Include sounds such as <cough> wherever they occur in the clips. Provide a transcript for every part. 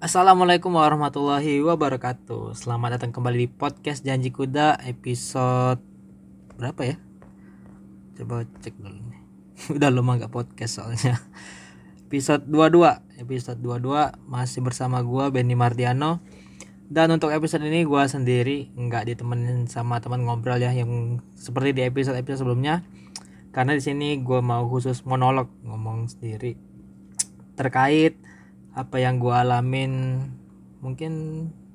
Assalamualaikum warahmatullahi wabarakatuh. Selamat datang kembali di podcast Janji Kuda episode Berapa ya? Coba cek dulu nih <laughs> Udah lama gak podcast soalnya. Episode 22 Episode 22 masih bersama gua Benny Mardiano. Dan untuk episode ini gua sendiri nggak ditemenin sama teman ngobrol ya Yang seperti di episode-episode sebelumnya. Karena di sini gua mau khusus monolog ngomong sendiri. Terkait apa yang gue alamin mungkin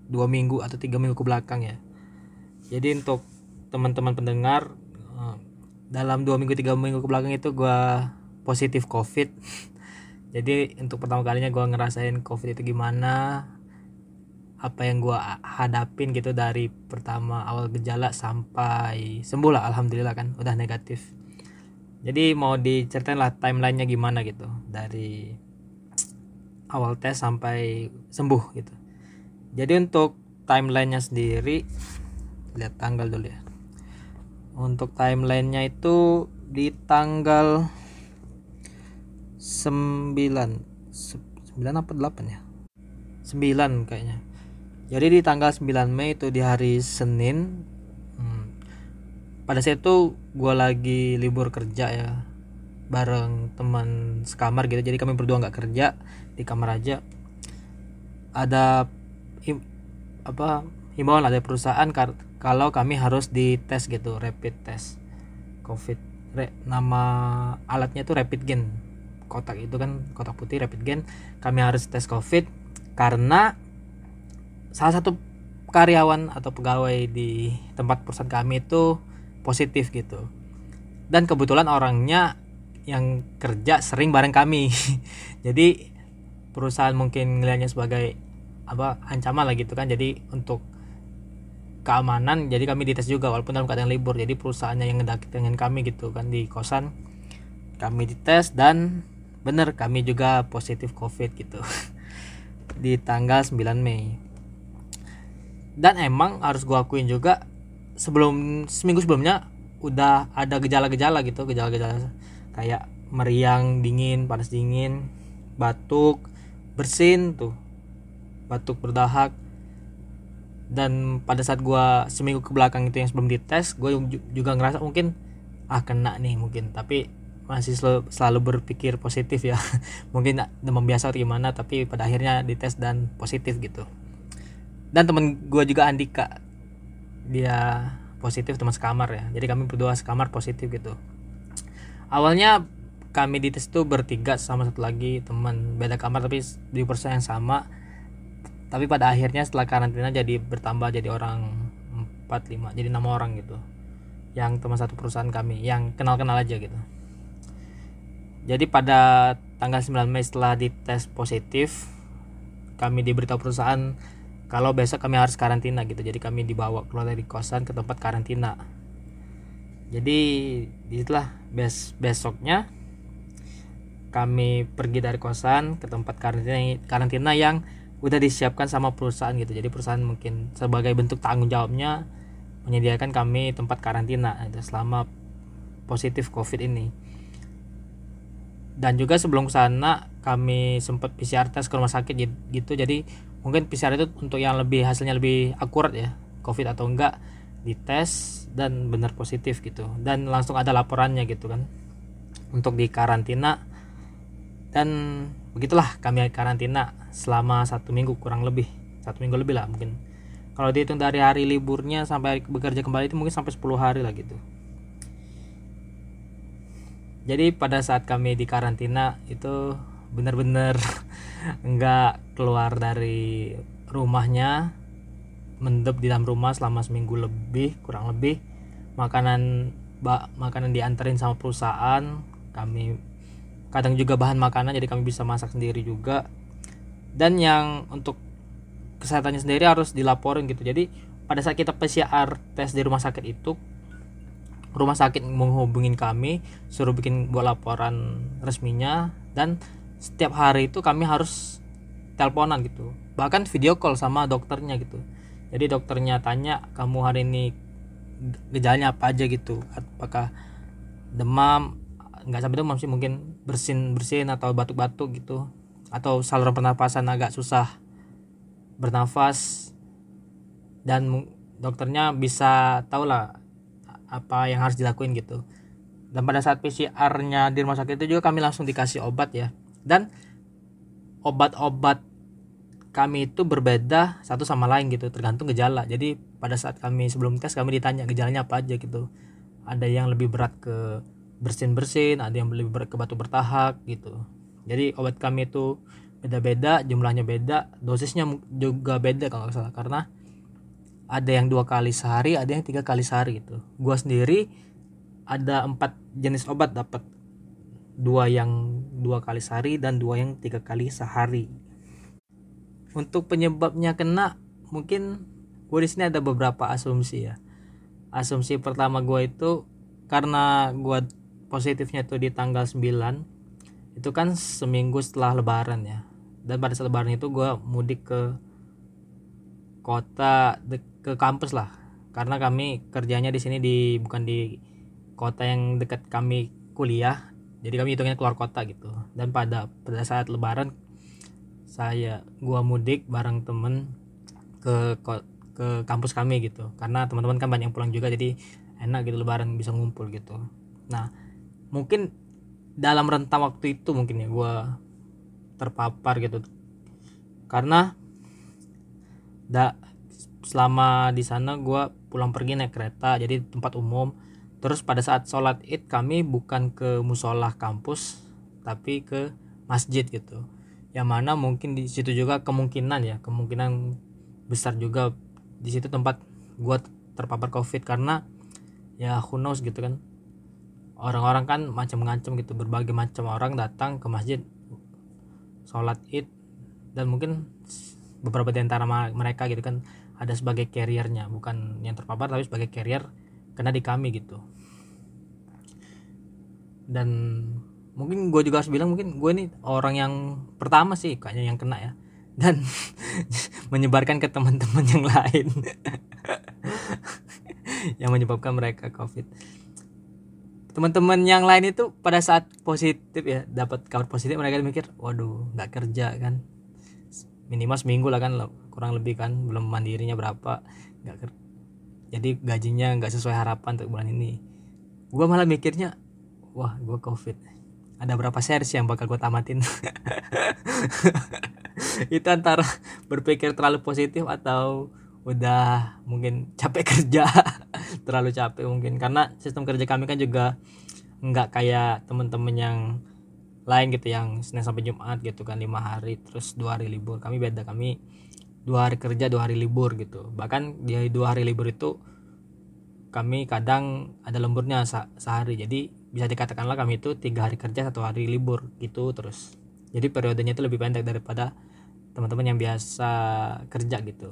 dua minggu atau tiga minggu ke belakang ya. Jadi untuk teman-teman pendengar eh, dalam dua minggu tiga minggu ke belakang itu gue positif covid. <laughs> Jadi untuk pertama kalinya gue ngerasain covid itu gimana apa yang gue hadapin gitu dari pertama awal gejala sampai sembuh lah alhamdulillah kan udah negatif. Jadi mau diceritain lah timelinenya gimana gitu dari awal tes sampai sembuh gitu. Jadi untuk timelinenya sendiri lihat tanggal dulu ya. Untuk timelinenya itu di tanggal 9 9 apa 8 ya? 9 kayaknya. Jadi di tanggal 9 Mei itu di hari Senin hmm, pada saat itu gue lagi libur kerja ya bareng teman sekamar gitu. Jadi kami berdua nggak kerja di kamar aja. Ada him, apa himbauan ada perusahaan kalau kami harus dites gitu rapid test covid. Re, nama alatnya itu rapid gen kotak itu kan kotak putih rapid gen kami harus tes covid karena salah satu karyawan atau pegawai di tempat perusahaan kami itu positif gitu. Dan kebetulan orangnya yang kerja sering bareng kami. <laughs> Jadi perusahaan mungkin ngelihatnya sebagai apa ancaman lah gitu kan. Jadi untuk keamanan jadi kami dites juga walaupun dalam keadaan libur. Jadi perusahaannya yang ngedaki dengan kami gitu kan di kosan. Kami dites dan bener kami juga positif covid gitu. <laughs> Di tanggal 9 Mei. Dan emang harus gua akuin juga sebelum seminggu sebelumnya udah ada gejala-gejala gitu gejala-gejala kayak meriang dingin panas dingin batuk bersin tuh. Batuk berdahak. Dan pada saat gua seminggu ke belakang itu yang sebelum dites gue juga ngerasa mungkin ah kena nih mungkin. Tapi masih selalu, selalu berpikir positif ya. <laughs> Mungkin demam biasa atau gimana tapi pada akhirnya dites dan positif gitu. Dan temen gue juga Andika. Dia positif teman sekamar ya. Jadi kami berdua sekamar positif gitu awalnya kami di tes itu bertiga sama satu lagi teman. Beda kamar tapi di persen yang sama. Tapi pada akhirnya setelah karantina jadi bertambah jadi orang 4 5 jadi enam orang gitu. Yang teman satu perusahaan kami yang kenal-kenal aja gitu. Jadi pada tanggal 9 Mei setelah dites positif kami diberitahu perusahaan kalau besok kami harus karantina gitu. Jadi kami dibawa keluar dari kosan ke tempat karantina jadi di situlah bes besoknya kami pergi dari kosan ke tempat karantina karantina yang udah disiapkan sama perusahaan gitu. Jadi perusahaan mungkin sebagai bentuk tanggung jawabnya menyediakan kami tempat karantina itu selama positif covid ini. Dan juga sebelum sana kami sempat PCR tes ke rumah sakit gitu. Jadi mungkin PCR itu untuk yang lebih hasilnya lebih akurat ya covid atau enggak dites dan benar positif gitu. Dan langsung ada laporannya gitu kan. Untuk di karantina. Dan begitulah kami karantina selama satu minggu kurang lebih. Satu minggu lebih lah mungkin. Kalau dihitung dari hari liburnya sampai bekerja kembali itu mungkin sampai 10 hari lah gitu. Jadi pada saat kami di karantina itu benar-benar <laughs> enggak keluar dari rumahnya mendep di dalam rumah selama seminggu lebih kurang lebih. Makanan bak makanan dianterin sama perusahaan. Kami kadang juga bahan makanan jadi kami bisa masak sendiri juga. Dan yang untuk kesehatannya sendiri harus dilaporin gitu. Jadi pada saat kita PCR tes di rumah sakit itu rumah sakit menghubungin kami suruh bikin buat laporan resminya. Dan setiap hari itu kami harus teleponan gitu. Bahkan video call sama dokternya gitu jadi dokternya tanya kamu hari ini gejalanya apa aja gitu? Apakah demam? Nggak sampai demam sih mungkin bersin bersin atau batuk-batuk gitu. Atau saluran pernapasan agak susah bernafas. Dan dokternya bisa tahu lah apa yang harus dilakuin gitu. Dan pada saat PCR-nya di rumah sakit itu juga kami langsung dikasih obat ya. Dan obat-obat kami itu berbeda satu sama lain gitu tergantung gejala. Jadi pada saat kami sebelum tes kami ditanya gejalanya apa aja? gitu. Ada yang lebih berat ke bersin-bersin ada yang lebih berat ke batu bertahak gitu. Jadi obat kami itu beda-beda jumlahnya beda dosisnya juga beda kalau nggak salah. Karena ada yang dua kali sehari ada yang tiga kali sehari gitu. Gua sendiri ada empat jenis obat dapat. Dua yang dua kali sehari dan dua yang tiga kali sehari untuk penyebabnya kena mungkin gue di sini ada beberapa asumsi ya. Asumsi pertama gue itu karena gue positifnya tuh di tanggal 9 itu kan seminggu setelah lebaran ya. Dan pada saat lebaran itu gue mudik ke kota ke kampus lah. Karena kami kerjanya di sini di bukan di kota yang dekat kami kuliah. Jadi kami hitungnya keluar kota gitu. Dan pada pada saat lebaran saya gua mudik bareng temen ke ke kampus kami gitu. Karena teman-teman kan banyak pulang juga jadi enak gitu lebaran bisa ngumpul gitu. Nah mungkin dalam rentang waktu itu mungkin ya gua terpapar gitu. Karena da selama di sana gua pulang pergi naik kereta jadi tempat umum. Terus pada saat sholat id kami bukan ke musola kampus tapi ke masjid gitu yang mana mungkin di situ juga kemungkinan ya kemungkinan besar juga di situ tempat gua terpapar covid karena ya who knows gitu kan. Orang-orang kan macam-macam gitu berbagai macam orang datang ke masjid sholat id dan mungkin beberapa di antara mereka gitu kan ada sebagai carriernya. Bukan yang terpapar tapi sebagai carrier kena di kami gitu. Dan mungkin gue juga harus bilang mungkin gue ini orang yang pertama sih kayaknya yang kena ya. Dan <laughs> menyebarkan ke teman-teman yang lain. <laughs> Yang menyebabkan mereka covid. Teman-teman yang lain itu pada saat positif ya dapat kabar positif mereka mikir waduh nggak kerja kan. Minimal seminggu lah kan kurang lebih kan belum mandirinya berapa nggak ker jadi gajinya nggak sesuai harapan untuk bulan ini. Gue malah mikirnya wah gue covid ada berapa series yang bakal gue tamatin? <laughs> Itu antara berpikir terlalu positif atau udah mungkin capek <laughs> kerja. Terlalu capek mungkin. Karena sistem kerja kami kan juga nggak kayak temen-temen yang lain gitu yang Senin sampai Jumat gitu kan lima hari terus dua hari libur. Kami beda kami dua hari kerja dua hari libur gitu. Bahkan di dua hari libur itu kami kadang ada lemburnya sehari. Jadi bisa dikatakanlah kami itu tiga hari kerja satu hari libur gitu terus. Jadi periodenya itu lebih pendek daripada teman-teman yang biasa kerja gitu.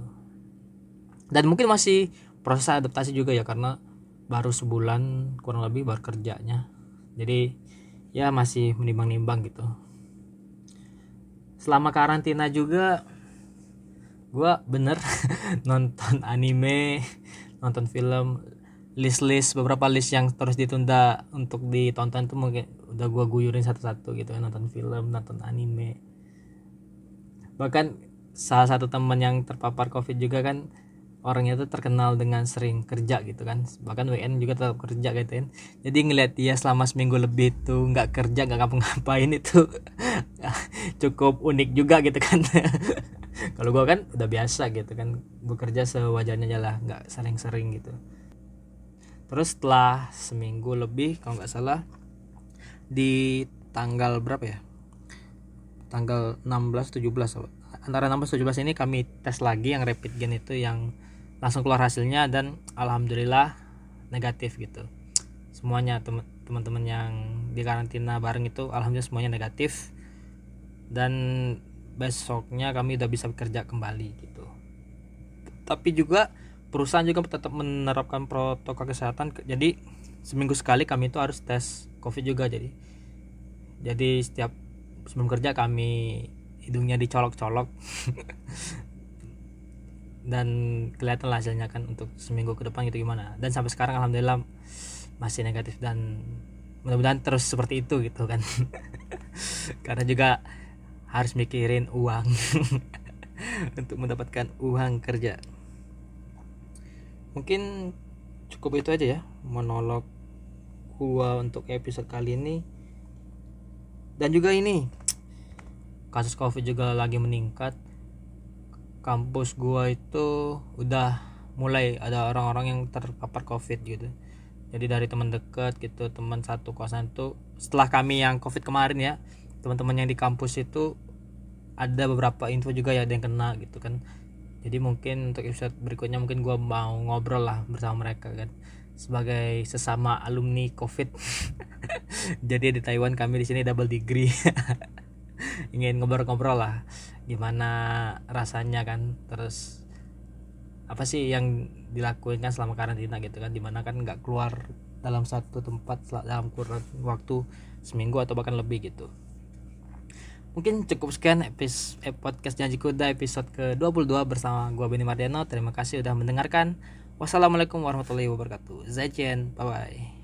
Dan mungkin masih proses adaptasi juga ya karena baru sebulan kurang lebih baru kerjanya. Jadi ya masih menimbang-nimbang gitu. Selama karantina juga gue bener <laughs> nonton anime nonton film list-list beberapa list yang terus ditunda untuk ditonton tuh mungkin udah gua guyurin satu-satu gitu kan nonton film nonton anime. Bahkan salah satu teman yang terpapar covid juga kan orangnya tuh terkenal dengan sering kerja gitu kan. Bahkan WN juga tetap kerja gitu kan. Jadi ngeliat dia selama seminggu lebih tuh nggak kerja nggak ngapa-ngapain <laughs> itu cukup unik juga gitu kan. <laughs> Kalau gua kan udah biasa gitu kan bekerja sewajarnya aja lah nggak sering-sering gitu terus setelah seminggu lebih kalau nggak salah di tanggal berapa ya? Tanggal 16 17 antara 16 17 ini kami tes lagi yang rapid gen itu yang langsung keluar hasilnya dan alhamdulillah negatif gitu. Semuanya teman-teman yang di karantina bareng itu alhamdulillah semuanya negatif dan besoknya kami udah bisa bekerja kembali gitu. Tapi juga perusahaan juga tetap menerapkan protokol kesehatan. Jadi seminggu sekali kami itu harus tes covid juga jadi. Jadi setiap sebelum kerja kami hidungnya dicolok-colok. <laughs> Dan kelihatan hasilnya kan untuk seminggu ke depan gitu gimana. Dan sampai sekarang alhamdulillah masih negatif dan mudah-mudahan terus seperti itu gitu kan. <laughs> Karena juga harus mikirin uang. <laughs> Untuk mendapatkan uang kerja mungkin cukup itu aja ya monolog gua untuk episode kali ini. Dan juga ini kasus covid juga lagi meningkat. Kampus gua itu udah mulai ada orang-orang yang terpapar covid gitu. Jadi dari teman dekat gitu teman satu kosan tuh setelah kami yang covid kemarin ya teman-teman yang di kampus itu ada beberapa info juga ya ada yang kena gitu kan jadi mungkin untuk episode berikutnya mungkin gua mau ngobrol lah bersama mereka kan. Sebagai sesama alumni covid. <laughs> Jadi di Taiwan kami di sini double degree. <laughs> Ingin ngobrol-ngobrol lah. Gimana rasanya kan? Terus apa sih yang dilakukan kan selama karantina gitu kan? Di mana kan nggak keluar dalam satu tempat dalam kurun waktu seminggu atau bahkan lebih gitu mungkin cukup sekian episode eh, podcast janji kuda episode ke 22 bersama gua Beni Mardiano terima kasih sudah mendengarkan. Wassalamualaikum warahmatullahi wabarakatuh. Zaijian. Bye bye